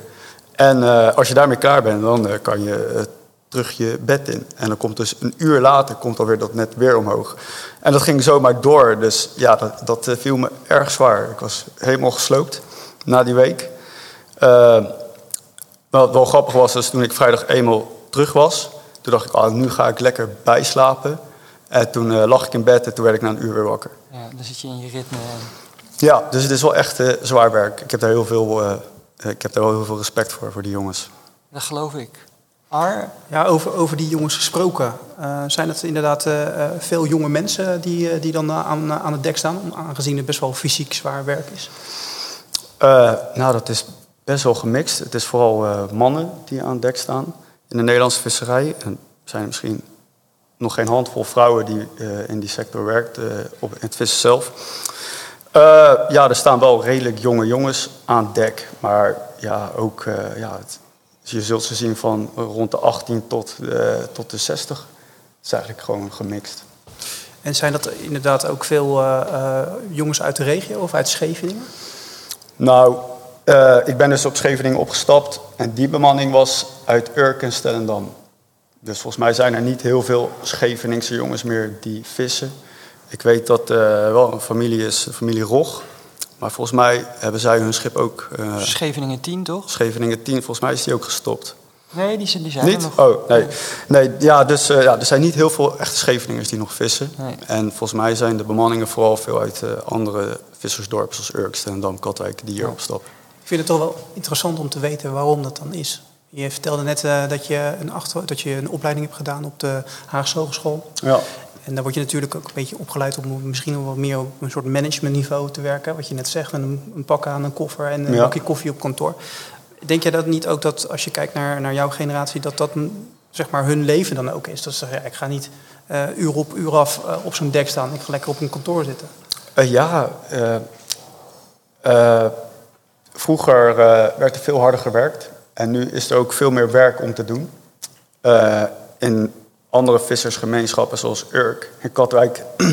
En als je daarmee klaar bent, dan kan je terug je bed in. En dan komt dus een uur later komt alweer dat net weer omhoog. En dat ging zomaar door. Dus ja, dat, dat eh, viel me erg zwaar. Ik was helemaal gesloopt na die week. Eh, wat wel grappig was, is toen ik vrijdag eenmaal terug was. Toen dacht ik, ah, nu ga ik lekker bijslapen. En toen eh, lag ik in bed en toen werd ik na een uur weer wakker. Ja, dan zit je in je ritme. Ja, dus het is wel echt zwaar werk. Ik heb daar heel veel, ik heb daar wel heel veel respect voor, voor die jongens. Dat geloof ik. Ar, Ja, over, over die jongens gesproken. Eh, zijn het inderdaad eh, eh, veel jonge mensen die, die dan aan, aan het dek staan? Aangezien het best wel fysiek zwaar werk is. Nou, dat is best wel gemixt. Het is vooral mannen die aan het dek staan in de Nederlandse visserij. En er zijn misschien nog geen handvol vrouwen die in die sector werkt, op het vissen zelf. Ja, er staan wel redelijk jonge jongens aan dek. Maar ja, ook, ja, het- je zult ze zien van rond de 18 tot, eh, tot de 60. Het is eigenlijk gewoon gemixt. En zijn dat inderdaad ook veel eh, eh, jongens uit de regio of uit Scheveningen? Nou, eh, ik ben dus op Scheveningen opgestapt en die bemanning was uit Urk en Stellendam. Dus volgens mij zijn er niet heel veel Scheveningse jongens meer die vissen. Ik weet dat eh wel een familie is, de familie Rog. Maar volgens mij hebben zij hun schip ook, eh, Scheveningen 10, toch? Scheveningen 10, volgens mij is die ook gestopt. Nee, die zijn, die zijn er Niet? nog. Oh, nee. nee ja, dus eh, ja, er zijn niet heel veel echte Scheveningers die nog vissen. Nee. En volgens mij zijn de bemanningen vooral veel uit eh, andere vissersdorpen zoals Urk, Stellendam, Katwijk die hier opstappen. Ik vind het toch wel interessant om te weten waarom dat dan is. Je vertelde net eh, dat, je een achter, dat je een opleiding hebt gedaan op de Haagse Hogeschool. Ja. En daar word je natuurlijk ook een beetje opgeleid om misschien wat meer op een soort managementniveau te werken. Wat je net zegt, met een, een pak aan, een koffer en een Ja. bakje koffie op kantoor. Denk jij dat niet ook dat als je kijkt naar, naar jouw generatie, dat dat zeg maar hun leven dan ook is? Dat ze zeggen, ja, ik ga niet eh, uur op uur af eh, op zo'n dek staan, ik ga lekker op een kantoor zitten. Eh, ja, vroeger werd er veel harder gewerkt. En nu is er ook veel meer werk om te doen. In andere vissersgemeenschappen zoals Urk en Katwijk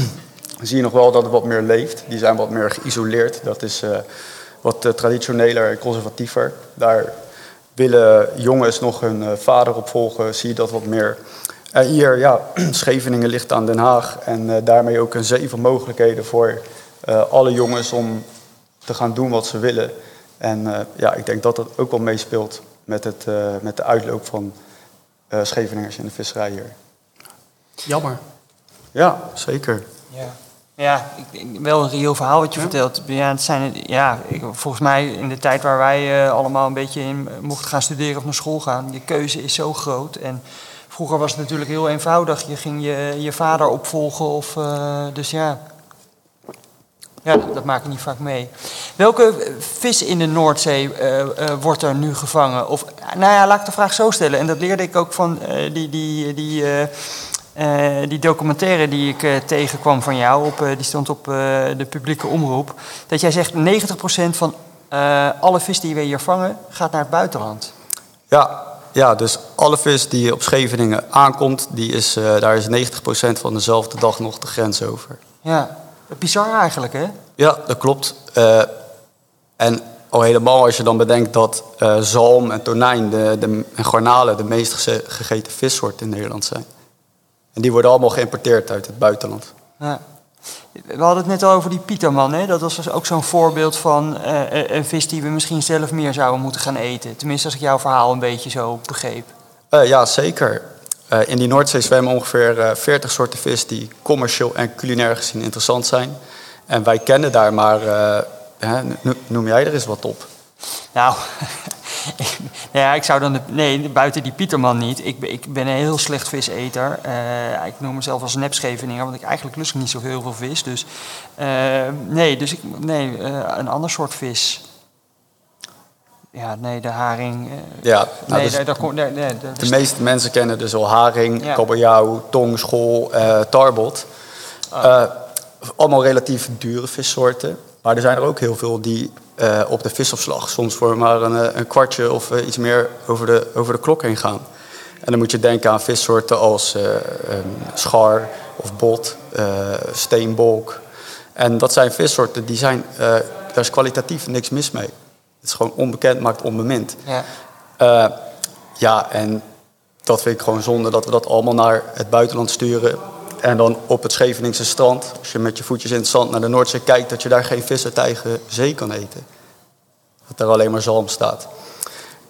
zie je nog wel dat het wat meer leeft. Die zijn wat meer geïsoleerd. Dat is eh, wat eh, traditioneler en conservatiever. Daar willen jongens nog hun eh, vader opvolgen, zie je dat wat meer. En hier, ja, Scheveningen ligt aan Den Haag en daarmee ook een zee van mogelijkheden voor alle jongens om te gaan doen wat ze willen. En ja, ik denk dat dat ook wel meespeelt met, het, met de uitloop van eh Scheveningers in de visserij hier. Jammer. Ja, zeker. Ja, ja wel een reëel verhaal wat je vertelt. Ja, het zijn, ja, ik, volgens mij in de tijd waar wij eh, allemaal een beetje in eh, mochten gaan studeren of naar school gaan, je keuze is zo groot. En vroeger was het natuurlijk heel eenvoudig. Je ging je, je vader opvolgen of, eh, dus ja. Ja, dat, dat maak ik niet vaak mee. Welke vis in de Noordzee eh, eh, wordt er nu gevangen? Of, nou ja, laat ik de vraag zo stellen. En dat leerde ik ook van eh, die, die, die, die documentaire die ik eh, tegenkwam van jou. Op, eh, die stond op eh, de publieke omroep. Dat jij zegt 90% van eh, alle vis die we hier vangen gaat naar het buitenland. Ja, ja, dus alle vis die op Scheveningen aankomt, die is, eh, daar is 90% van dezelfde dag nog de grens over. Ja, bizar eigenlijk hè? Ja, dat klopt. Eh, en al helemaal als je dan bedenkt dat eh, zalm en tonijn de, de, en garnalen de meest gegeten vissoorten in Nederland zijn. En die worden allemaal geïmporteerd uit het buitenland. Ja. We hadden het net al over die pieterman. Hè? Dat was dus ook zo'n voorbeeld van eh, een vis die we misschien zelf meer zouden moeten gaan eten. Tenminste, als ik jouw verhaal een beetje zo begreep. Eh, ja, zeker. Eh, in die Noordzee zwemmen ongeveer eh 40 soorten vis die commercieel en culinair gezien interessant zijn. En wij kennen daar maar, eh, hè, no- noem jij er eens wat op? Nou ja, ik zou dan... De, nee, buiten die pieterman niet. Ik, ben- ik ben een heel slecht viseter. Eh, ik noem mezelf als nepscheveninger, want ik eigenlijk lust ik niet zo heel veel vis. Dus eh, nee, dus ik, nee eh, een ander soort vis. Ja, nee, de haring. Ja, nou, nee, dus daar, daar, nee, daar- de meeste mensen kennen dus al haring, Ja. kabeljauw, tong, school, eh, tarbot. Eh, allemaal relatief dure vissoorten. Maar er zijn er ook heel veel die eh, op de visopslag soms voor maar een, eh, een kwartje of eh, iets meer over de, over de klok heen gaan. En dan moet je denken aan vissoorten als ehm, schar of bot, steenbolk. En dat zijn vissoorten die zijn, daar is kwalitatief niks mis mee. Het is gewoon onbekend, maakt onbemind. ja. Ja, en dat vind ik gewoon zonde dat we dat allemaal naar het buitenland sturen. En dan op het Scheveningse strand, als je met je voetjes in het zand naar de Noordzee kijkt, dat je daar geen vis uit eigen zee kan eten. Dat er alleen maar zalm staat.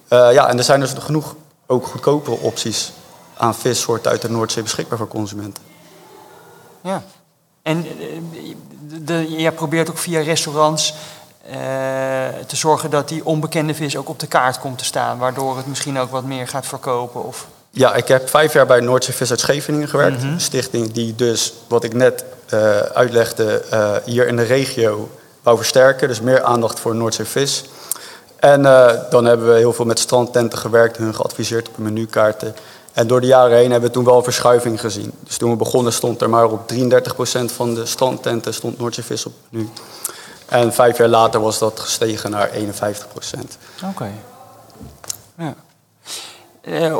Eh, ja, en er zijn dus genoeg ook goedkopere opties aan vissoorten uit de Noordzee beschikbaar voor consumenten. Ja. En eh, jij probeert ook via restaurants eh, te zorgen dat die onbekende vis ook op de kaart komt te staan, waardoor het misschien ook wat meer gaat verkopen. Of... Ja, ik heb vijf jaar bij Noordzee Vis uit Scheveningen gewerkt. Een stichting die dus, wat ik net eh, uitlegde, eh, hier in de regio wou versterken. Dus meer aandacht voor Noordzee Vis. En eh, dan hebben we heel veel met strandtenten gewerkt, hun geadviseerd op menukaarten. En door de jaren heen hebben we toen wel een verschuiving gezien. Dus toen we begonnen stond er maar op 33% van de strandtenten stond Noordzee Vis op menu. En vijf jaar later was dat gestegen naar 51%. Oké. Ja. Eh,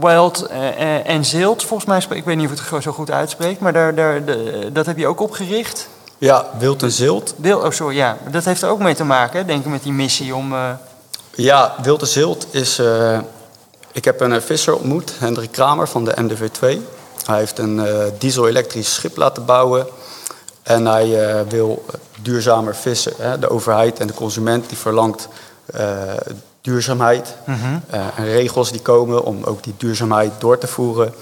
wild eh, eh, en Zilt, volgens mij, ik weet niet of ik het zo goed uitspreek, maar daar, daar, de- dat heb je ook opgericht. Ja, wild en zilt. Wil, oh sorry, ja. Dat heeft er ook mee te maken, denk ik, met die missie om... Ja, wild en zilt is... ik heb een visser ontmoet, Hendrik Kramer van de MDV2. Hij heeft een diesel-elektrisch schip laten bouwen. En hij wil duurzamer vissen. Hè. De overheid en de consument die verlangt duurzaamheid. eh, en regels die komen om ook die duurzaamheid door te voeren.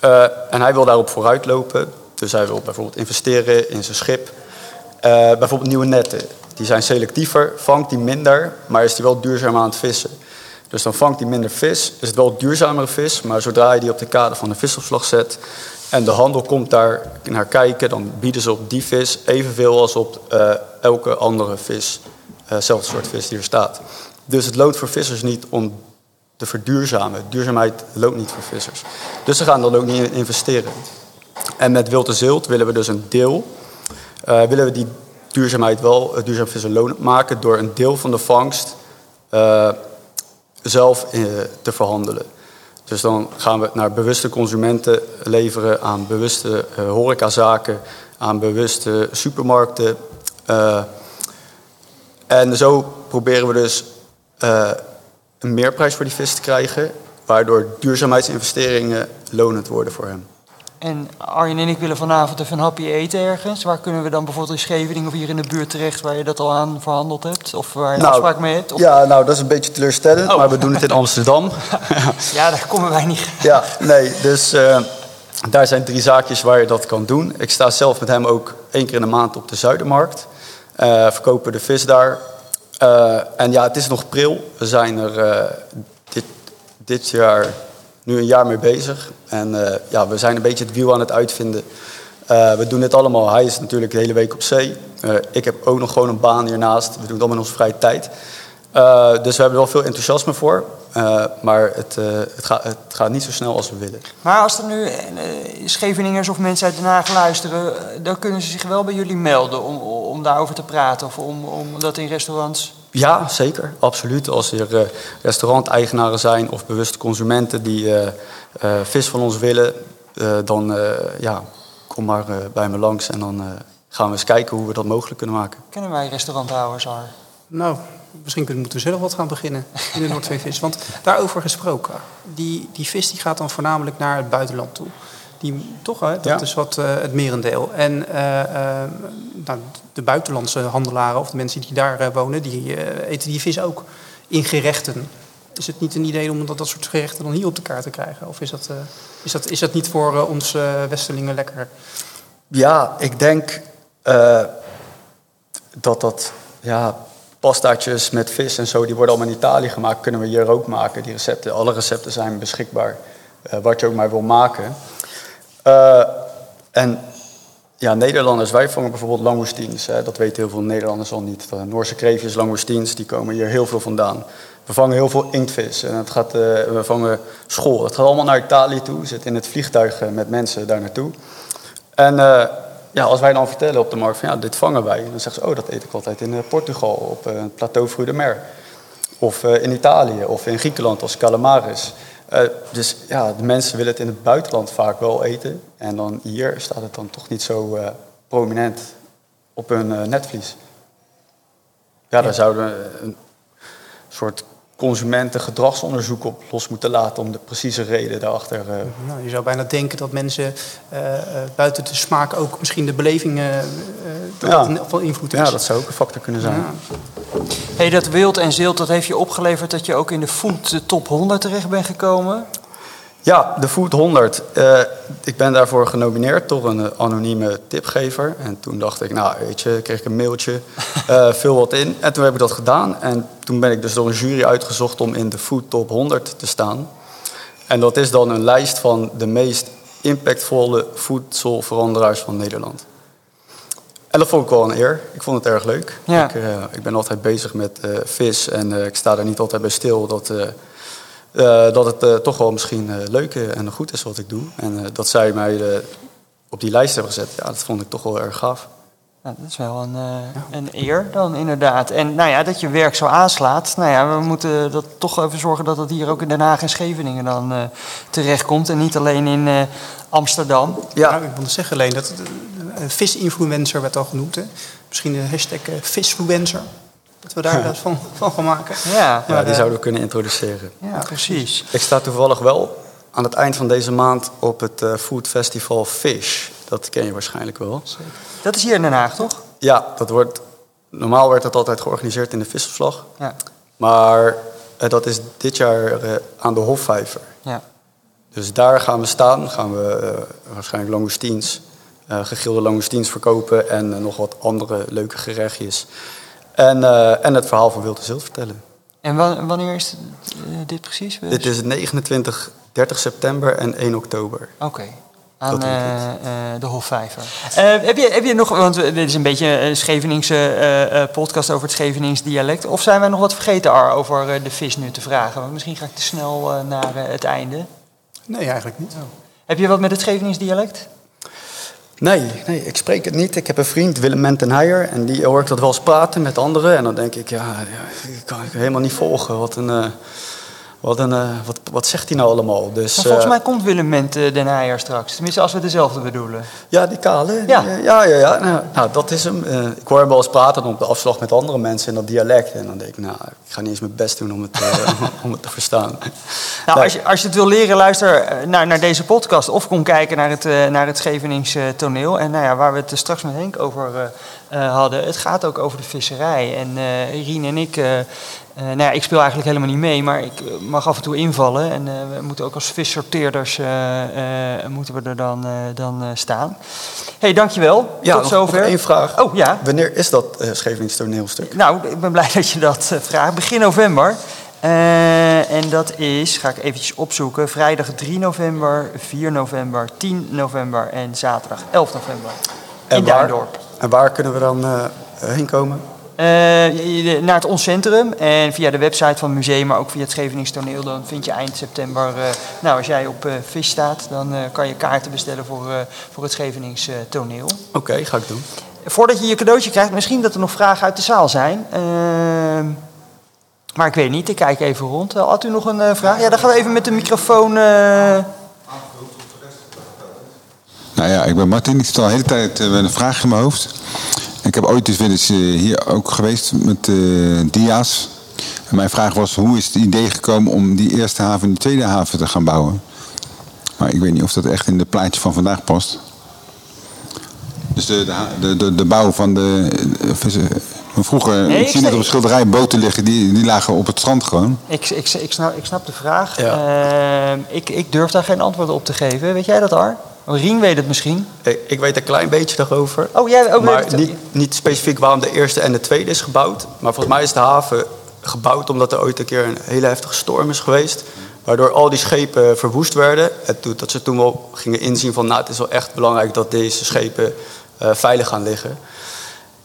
Eh, en hij wil daarop vooruitlopen. Dus hij wil bijvoorbeeld investeren in zijn schip. Eh, bijvoorbeeld nieuwe netten. Die zijn selectiever, vangt die minder, maar is die wel duurzaam aan het vissen. Dus dan vangt hij minder vis, is het wel duurzamere vis, maar zodra je die op de kade van de visopslag zet en de handel komt daar naar kijken, dan bieden ze op die vis evenveel als op elke andere vis, hetzelfde soort vis die er staat. Dus het loont voor vissers niet om te verduurzamen. Duurzaamheid loont niet voor vissers. Dus ze gaan dan ook niet in investeren. En met wild en zilt willen we dus een deel, eh, willen we die duurzaamheid wel, uh, duurzaam vissen lonend maken door een deel van de vangst eh, zelf eh, te verhandelen. Dus dan gaan we naar bewuste consumenten leveren, aan bewuste eh, horecazaken, aan bewuste supermarkten. eh, en zo proberen we dus eh, een meerprijs voor die vis te krijgen, waardoor duurzaamheidsinvesteringen lonend worden voor hem. En Arjen en ik willen vanavond even een hapje eten ergens. Waar kunnen we dan bijvoorbeeld in Scheveningen of hier in de buurt terecht... waar je dat al aan verhandeld hebt? Of waar je een afspraak mee hebt? Of... Ja, nou dat is een beetje teleurstellend, Oh. maar we doen het in Amsterdam. ja, daar komen wij niet. Ja, nee, dus eh, daar zijn drie zaakjes waar je dat kan doen. Ik sta zelf met hem ook één keer in de maand op de Zuidermarkt. Eh, verkopen de vis daar. Eh, en ja, het is nog pril. We zijn er eh, dit, dit jaar nu een jaar mee bezig. En eh, ja, we zijn een beetje het wiel aan het uitvinden. We doen dit allemaal. Hij is natuurlijk de hele week op zee. Ik heb ook nog gewoon een baan hiernaast. We doen het allemaal in onze vrije tijd. Dus we hebben er wel veel enthousiasme voor. Eh, maar het, eh, het, gaat, het gaat niet zo snel als we willen. Maar als er nu eh, Scheveningers of mensen uit Den Haag luisteren... dan kunnen ze zich wel bij jullie melden om, om daarover te praten... of om, om dat in restaurants... Ja, zeker. Absoluut. Als er eh, restauranteigenaren zijn of bewuste consumenten die eh, eh, vis van ons willen, eh, dan eh, ja, kom maar eh, bij me langs en dan eh, gaan we eens kijken hoe we dat mogelijk kunnen maken. Kennen wij restauranthouders al? Nou, misschien kunnen, moeten we zelf wat gaan beginnen in de Noordzeevis. Want daarover gesproken, die, die vis die gaat dan voornamelijk naar het buitenland toe. Die, toch, hè? dat Ja. is wat eh, het merendeel. En eh, eh, nou, de buitenlandse handelaren of de mensen die daar wonen, die eten die vis ook in gerechten. Is het niet een idee om dat, dat soort gerechten dan hier op de kaart te krijgen? Of is dat, is dat, is dat niet voor ons Westerlingen lekker? Ja, ik denk dat dat, ja, pastaatjes met vis en zo, die worden allemaal in Italië gemaakt, kunnen we hier ook maken. Die recepten, alle recepten zijn beschikbaar, eh, wat je ook maar wil maken. Eh, en ja, Nederlanders, wij vangen bijvoorbeeld langoustines. Hè, dat weten heel veel Nederlanders al niet. De Noorse kreefjes, langoustines, die komen hier heel veel vandaan. We vangen heel veel inktvis. En het gaat, eh, we vangen school. Dat gaat allemaal naar Italië toe. Zitten in het vliegtuig eh, met mensen daar naartoe. En eh, ja, als wij dan vertellen op de markt van ja, dit vangen wij. Dan zeggen ze, oh, dat eet ik altijd in eh, Portugal op eh, het plateau Fruit de Mer. Of eh, in Italië of in Griekenland als calamaris. Eh, dus ja, de mensen willen het in het buitenland vaak wel eten. En dan hier staat het dan toch niet zo prominent op hun netvlies. Ja, daar zouden we een soort consumentengedragsonderzoek op los moeten laten om de precieze reden daarachter. eh, Nou, je zou bijna denken dat mensen eh, eh, buiten de smaak ook misschien de beleving Ja. dat van invloed is. ja, dat zou ook een factor kunnen zijn. Ja. Hey, dat wild en zilt, dat heeft je opgeleverd dat je ook in de food de top 100 terecht bent gekomen. Ja, de Food 100. Eh, ik ben daarvoor genomineerd door een anonieme tipgever. En toen dacht ik, nou weet je, kreeg ik een mailtje, eh, vul wat in. En toen heb ik dat gedaan. En toen ben ik dus door een jury uitgezocht om in de Food Top 100 te staan. En dat is dan een lijst van de meest impactvolle voedselveranderaars van Nederland. En dat vond ik wel een eer. Ik vond het erg leuk. Ja. Ik, eh, ik ben altijd bezig met vis en ik sta daar niet altijd bij stil dat, dat het eh, toch wel misschien eh, leuk en goed is wat ik doe. En eh, dat zij mij eh, op die lijst hebben gezet, ja, dat vond ik toch wel erg gaaf. Nou, dat is wel een, eh, een eer dan inderdaad. En nou ja, dat je werk zo aanslaat. Nou ja, we moeten dat toch even zorgen dat het hier ook in Den Haag en Scheveningen dan eh terechtkomt. En niet alleen in eh, Amsterdam. Ja. Nou, ik wilde zeggen alleen dat eh, visinfluencer werd al genoemd. Hè? Misschien de hashtag eh, visfluencer. Dat we daar wat van, van gaan maken. Ja, Ja, Maar, die eh, zouden we kunnen introduceren. ja precies. Ik sta toevallig wel aan het eind van deze maand op het eh, Food Festival Fish. Dat ken je waarschijnlijk wel. Dat is hier in Den Haag, toch? Ja, dat wordt, normaal werd dat altijd georganiseerd in de visserslag. Ja. Maar eh, dat is dit jaar eh, aan de Hofvijver. ja. Dus daar gaan we staan. Gaan we eh, waarschijnlijk langoustines, eh gegilde langoustines verkopen. En nog wat andere leuke gerechtjes. En, eh, en het verhaal van Wild en Zilt vertellen. En wa- wanneer is dit, eh, dit precies? Dit is 29, 30 september en 1 oktober. Oké. Aan eh, eh, de Hofvijver. Eh, heb, je, heb je nog, want dit is een beetje een Scheveningse eh, eh, podcast over het Schevenings dialect. Of zijn wij nog wat vergeten, Ar, over eh, de vis nu te vragen? Want misschien ga ik te snel naar het einde. Nee, eigenlijk niet. Heb je wat met het Schevenings dialect? Nee, nee, ik spreek het niet. Ik heb een vriend, Willem Mentenheijer. En die hoor ik dat wel eens praten met anderen. En dan denk ik, ja, ik kan ik helemaal niet volgen. Wat, een, eh, wat, een, eh, wat, wat zegt hij nou allemaal? Dus, Maar volgens eh, mij komt Willem Ment eh, Den Heijer straks. Tenminste, als we dezelfde bedoelen. Ja, die kale. Ja. Ja, ja, ja. ja. Nou, nou, dat is hem. Ik hoor hem wel eens praten op de afslag met andere mensen in dat dialect. En dan denk ik, nou, ik ga niet eens mijn best doen om het, om het te verstaan. Nou, als, je, als je het wil leren, luister naar, naar deze podcast. Of kom kijken naar het, naar het Schevenings eh, toneel. En nou ja, waar we het straks met Henk over hadden. Het gaat ook over de visserij. En eh Rien en ik... eh, nou ja, ik speel eigenlijk helemaal niet mee, maar ik eh, mag af en toe invallen. En eh, we moeten ook als vissorteerders eh, moeten we er dan, dan staan. hey, dankjewel. Ja, Tot nog, zover. nog één vraag. Oh ja. Wanneer is dat uh, Schevenings toneelstuk? Nou, ik ben blij dat je dat vraagt. Begin november. En dat is, ga ik eventjes opzoeken, vrijdag 3 november, 4 november, 10 november en zaterdag 11 november. in waar, Duindorp. en waar kunnen we dan uh, heen komen? Uh, je, naar het Ons Centrum en via de website van het museum, maar ook via het Schevenings Toneel. Dan vind je eind september, uh, nou als jij op uh, vis staat, dan kan je kaarten bestellen voor, voor het Schevenings Toneel. Oké, okay, ga ik doen. Voordat je je cadeautje krijgt, misschien dat er nog vragen uit de zaal zijn. Ehm, maar ik weet niet, ik kijk even rond. Had u nog een vraag? Ja, dan gaan we even met de microfoon... Nou ja, ik ben Martin. Ik zit al de hele tijd met een vraag in mijn hoofd. Ik heb ooit eens weer eens hier ook geweest met uh, dia's. En mijn vraag was, hoe is het idee gekomen om die eerste haven en die tweede haven te gaan bouwen? Maar ik weet niet of dat echt in de plaatje van vandaag past. Dus de, de, de, de bouw van de vissen. Vroeger, nee, ik zie net op een schilderij boten liggen, die, die lagen op het strand gewoon. Ik, ik, ik, snap, ik snap de vraag. Ja. Uh, ik, ik durf daar geen antwoord op te geven. Weet jij dat, Ar? Rien weet het misschien. Ik, ik weet een klein beetje daarover. Oh, jij ook Maar niet, niet specifiek waarom de eerste en de tweede is gebouwd. Maar volgens mij is de haven gebouwd omdat er ooit een keer een hele heftige storm is geweest. Waardoor al die schepen verwoest werden. En dat ze toen wel gingen inzien van... nou, het is wel echt belangrijk dat deze schepen uh, veilig gaan liggen.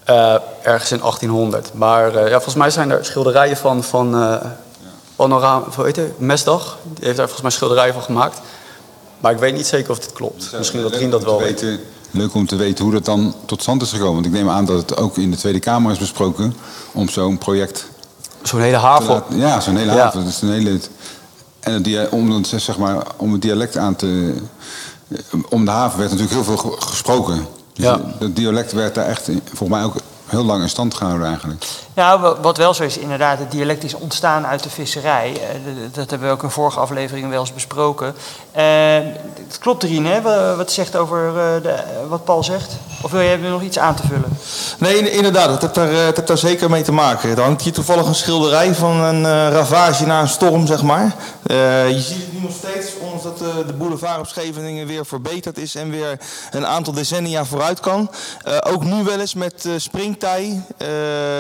Uh, ergens in 1800. Maar uh, ja, volgens mij zijn er schilderijen van... van uh, Panorama, hoe heet het? Mesdag. Die heeft daar volgens mij schilderijen van gemaakt. Maar ik weet niet zeker of dit klopt. Dus Misschien dat Rien dat wel weet. Leuk om te weten hoe dat dan tot stand is gekomen. Want ik neem aan dat het ook in de Tweede Kamer is besproken... om zo'n project... Zo'n hele haven? Ja, zo'n hele ja. haven. Dat is een hele... En het, om, zeg maar, om het dialect aan te... Om de haven werd natuurlijk heel veel gesproken. Dus ja. Het dialect werd daar echt, volgens mij ook heel lang in stand gehouden eigenlijk. Nou, wat wel zo is, inderdaad, het dialect is ontstaan uit de visserij. Dat hebben we ook in vorige afleveringen wel eens besproken. Uh, het klopt erin, hè, wat zegt over uh, de, wat Paul zegt? Of wil je hebben nog iets aan te vullen? Nee, inderdaad, het heeft daar, het heeft daar zeker mee te maken. Er hangt hier toevallig een schilderij van een uh, ravage na een storm, zeg maar. Uh, je ziet het nu nog steeds, dat uh, de boulevard op Scheveningen weer verbeterd is en weer een aantal decennia vooruit kan. Uh, ook nu wel eens met springtij,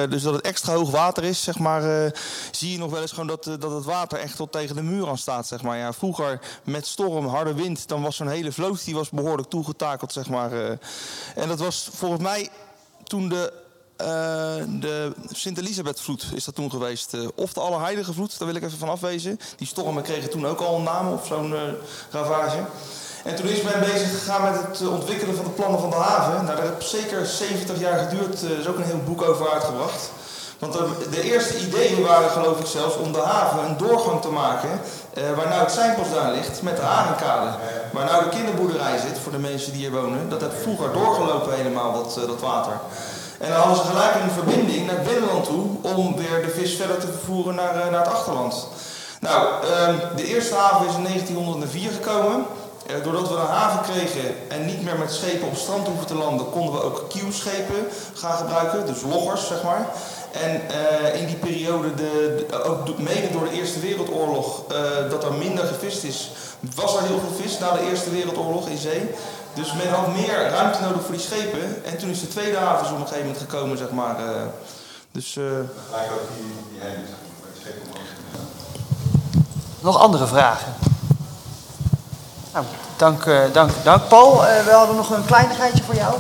dus dat het extra hoog water is, zeg maar, zie je nog wel eens gewoon dat, dat het water echt tot tegen de muur aan staat, zeg maar. Ja, vroeger met storm, harde wind, dan was zo'n hele vloot die was behoorlijk toegetakeld, zeg maar. en dat was volgens mij toen de de Sint-Elisabeth-vloed is dat toen geweest. Uh, of de Allerheilige-vloed, daar wil ik even van afwezen. Die stormen kregen toen ook al een naam op zo'n uh, ravage. En toen is men bezig gegaan met het ontwikkelen van de plannen van de haven. Nou, dat heeft zeker 70 jaar geduurd. Er is ook een heel boek over uitgebracht. Want de, eerste ideeën waren geloof ik zelfs om de haven een doorgang te maken eh, waar nou het seinpost daar ligt met de havenkade. Waar nou de kinderboerderij zit voor de mensen die hier wonen. Dat heeft vroeger doorgelopen helemaal dat, eh, dat water. En dan hadden ze gelijk een verbinding naar binnenland toe om weer de vis verder te vervoeren naar, eh, naar het achterland. Nou, ehm, de eerste haven is in 1904 gekomen. Eh, doordat we een haven kregen en niet meer met schepen op strand hoeven te landen, konden we ook kielschepen gaan gebruiken, dus loggers zeg maar. En eh, in die periode, de, ook mede door de Eerste Wereldoorlog, dat er minder gevist is, was er heel veel vis na de Eerste Wereldoorlog in zee. Dus men had meer ruimte nodig voor die schepen. En toen is de tweede haven zo op een gegeven moment gekomen, zeg maar. eh. dus eh, Nog andere vragen? Nou, dank, eh, dank, dank. Paul, eh, we hadden nog een kleinigheidje voor jou.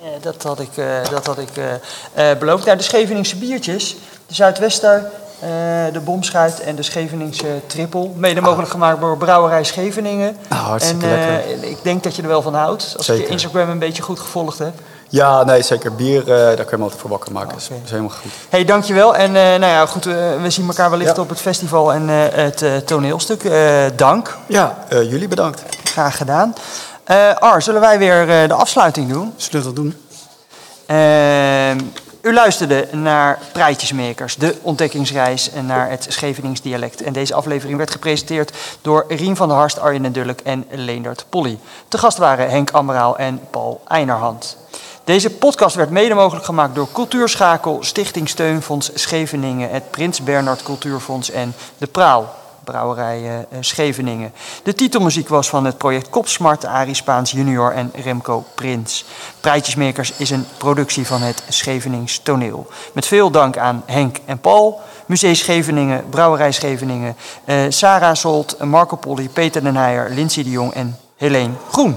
Eh, dat had ik, eh, dat had ik beloofd. Nou, de Scheveningse biertjes, de Zuidwester, eh, de Bomschuit en de Scheveningse Trippel. Mede mogelijk gemaakt door Brouwerij Scheveningen. Ah, hartstikke en eh, lekker. ik denk dat je er wel van houdt. Als ik je. Instagram een beetje goed gevolgd heb. Ja, nee, zeker. Bier, eh, daar kun je hem altijd voor wakker maken. Dat is helemaal goed. hey, dankjewel. En eh, nou ja, goed, we zien elkaar wellicht Ja. op het festival en eh, het toneelstuk. Eh, dank. Ja, eh, jullie bedankt. Graag gedaan. Eh, Ar, zullen wij weer eh, de afsluiting doen? Zullen we dat doen? U luisterde naar Praatjesmakers, de ontdekkingsreis naar het Schevenings dialect. En deze aflevering werd gepresenteerd door Rien van der Harst, Arjen en Dulk en Leendert Polly. Te gast waren Henk Amraal en Paul Einerhand. Deze podcast werd mede mogelijk gemaakt door Cultuurschakel, Stichting Steunfonds Scheveningen, het Prins Bernhard Cultuurfonds en De Praal. Brouwerij eh, Scheveningen. De titelmuziek was van het project Kopsmart, Arie Spaans junior en Remco Prins. Praatjesmakers is een productie van het Schevenings Toneel. Met veel dank aan Henk en Paul, Museum Scheveningen, Brouwerij Scheveningen, eh, Sarah Solt, Marco Polly, Peter den Heijer, Lindsay de Jong en Helene Groen.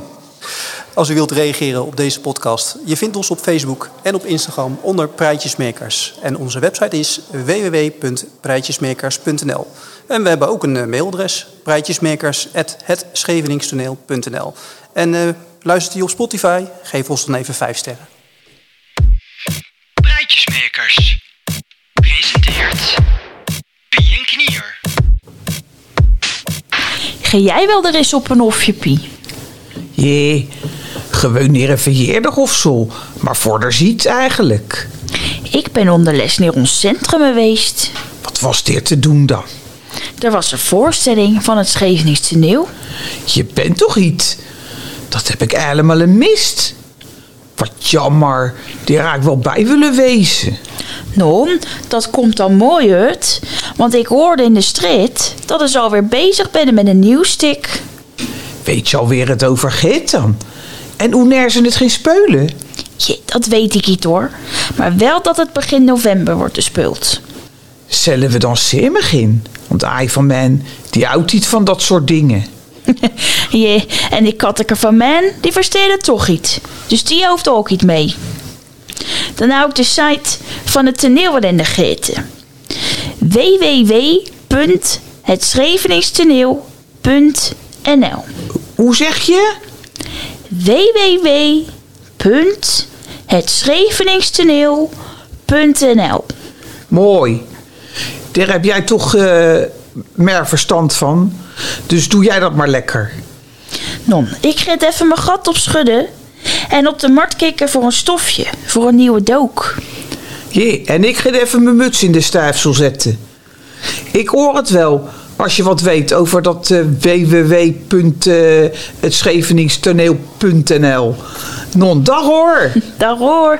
Als u wilt reageren op deze podcast, je vindt ons op Facebook en op Instagram onder Prijtjesmakers. En onze website is www.prijtjesmakers.nl. En we hebben ook een eh, mailadres, prijtjesmakers.hetscheveningstoneel.nl. En eh, luistert u op Spotify, geef ons dan even 5 sterren. Praatjesmakers. Presenteert Pien Knier. Ga jij wel er eens op een hofje, Pie? Jee, gewoon niet een verjaardag of zo. Maar voor de ziet eigenlijk. Ik ben onder les naar ons centrum geweest. Wat was dit te doen dan? Er was een voorstelling van het Schevenings toneel. Je bent toch iets? Dat heb ik helemaal mist. Wat jammer. Die raak ik wel bij willen wezen. Nou, dat komt dan mooi uit. Want ik hoorde in de straat dat ze alweer bezig ben met een nieuw stuk. Weet je alweer het over gaat dan? En hoe neer ze het geen speulen? Dat weet ik niet hoor. Maar wel dat het begin november wordt gespeeld. Zullen we dan samen gaan? Want hij van men, die houdt niet van dat soort dingen. Je, en die katteke van men, die versteerde toch iets. Dus die hoeft ook iets mee. Dan hou ik de site van het toneel wel in de gaten. www.hetscheveningstoneel.nl Hoe zeg je? www.hetscheveningstoneel.nl Mooi. Daar heb jij toch eh, meer verstand van. Dus doe jij dat maar lekker. Non, ik ga het even mijn gat opschudden. En op de markt kijken voor een stofje. Voor een nieuwe dook. Jee, en ik ga even mijn muts in de stijfsel zetten. Ik hoor het wel, als je wat weet over dat eh www.hetscheveningstoneel.nl. Non, dag hoor! Daar hoor.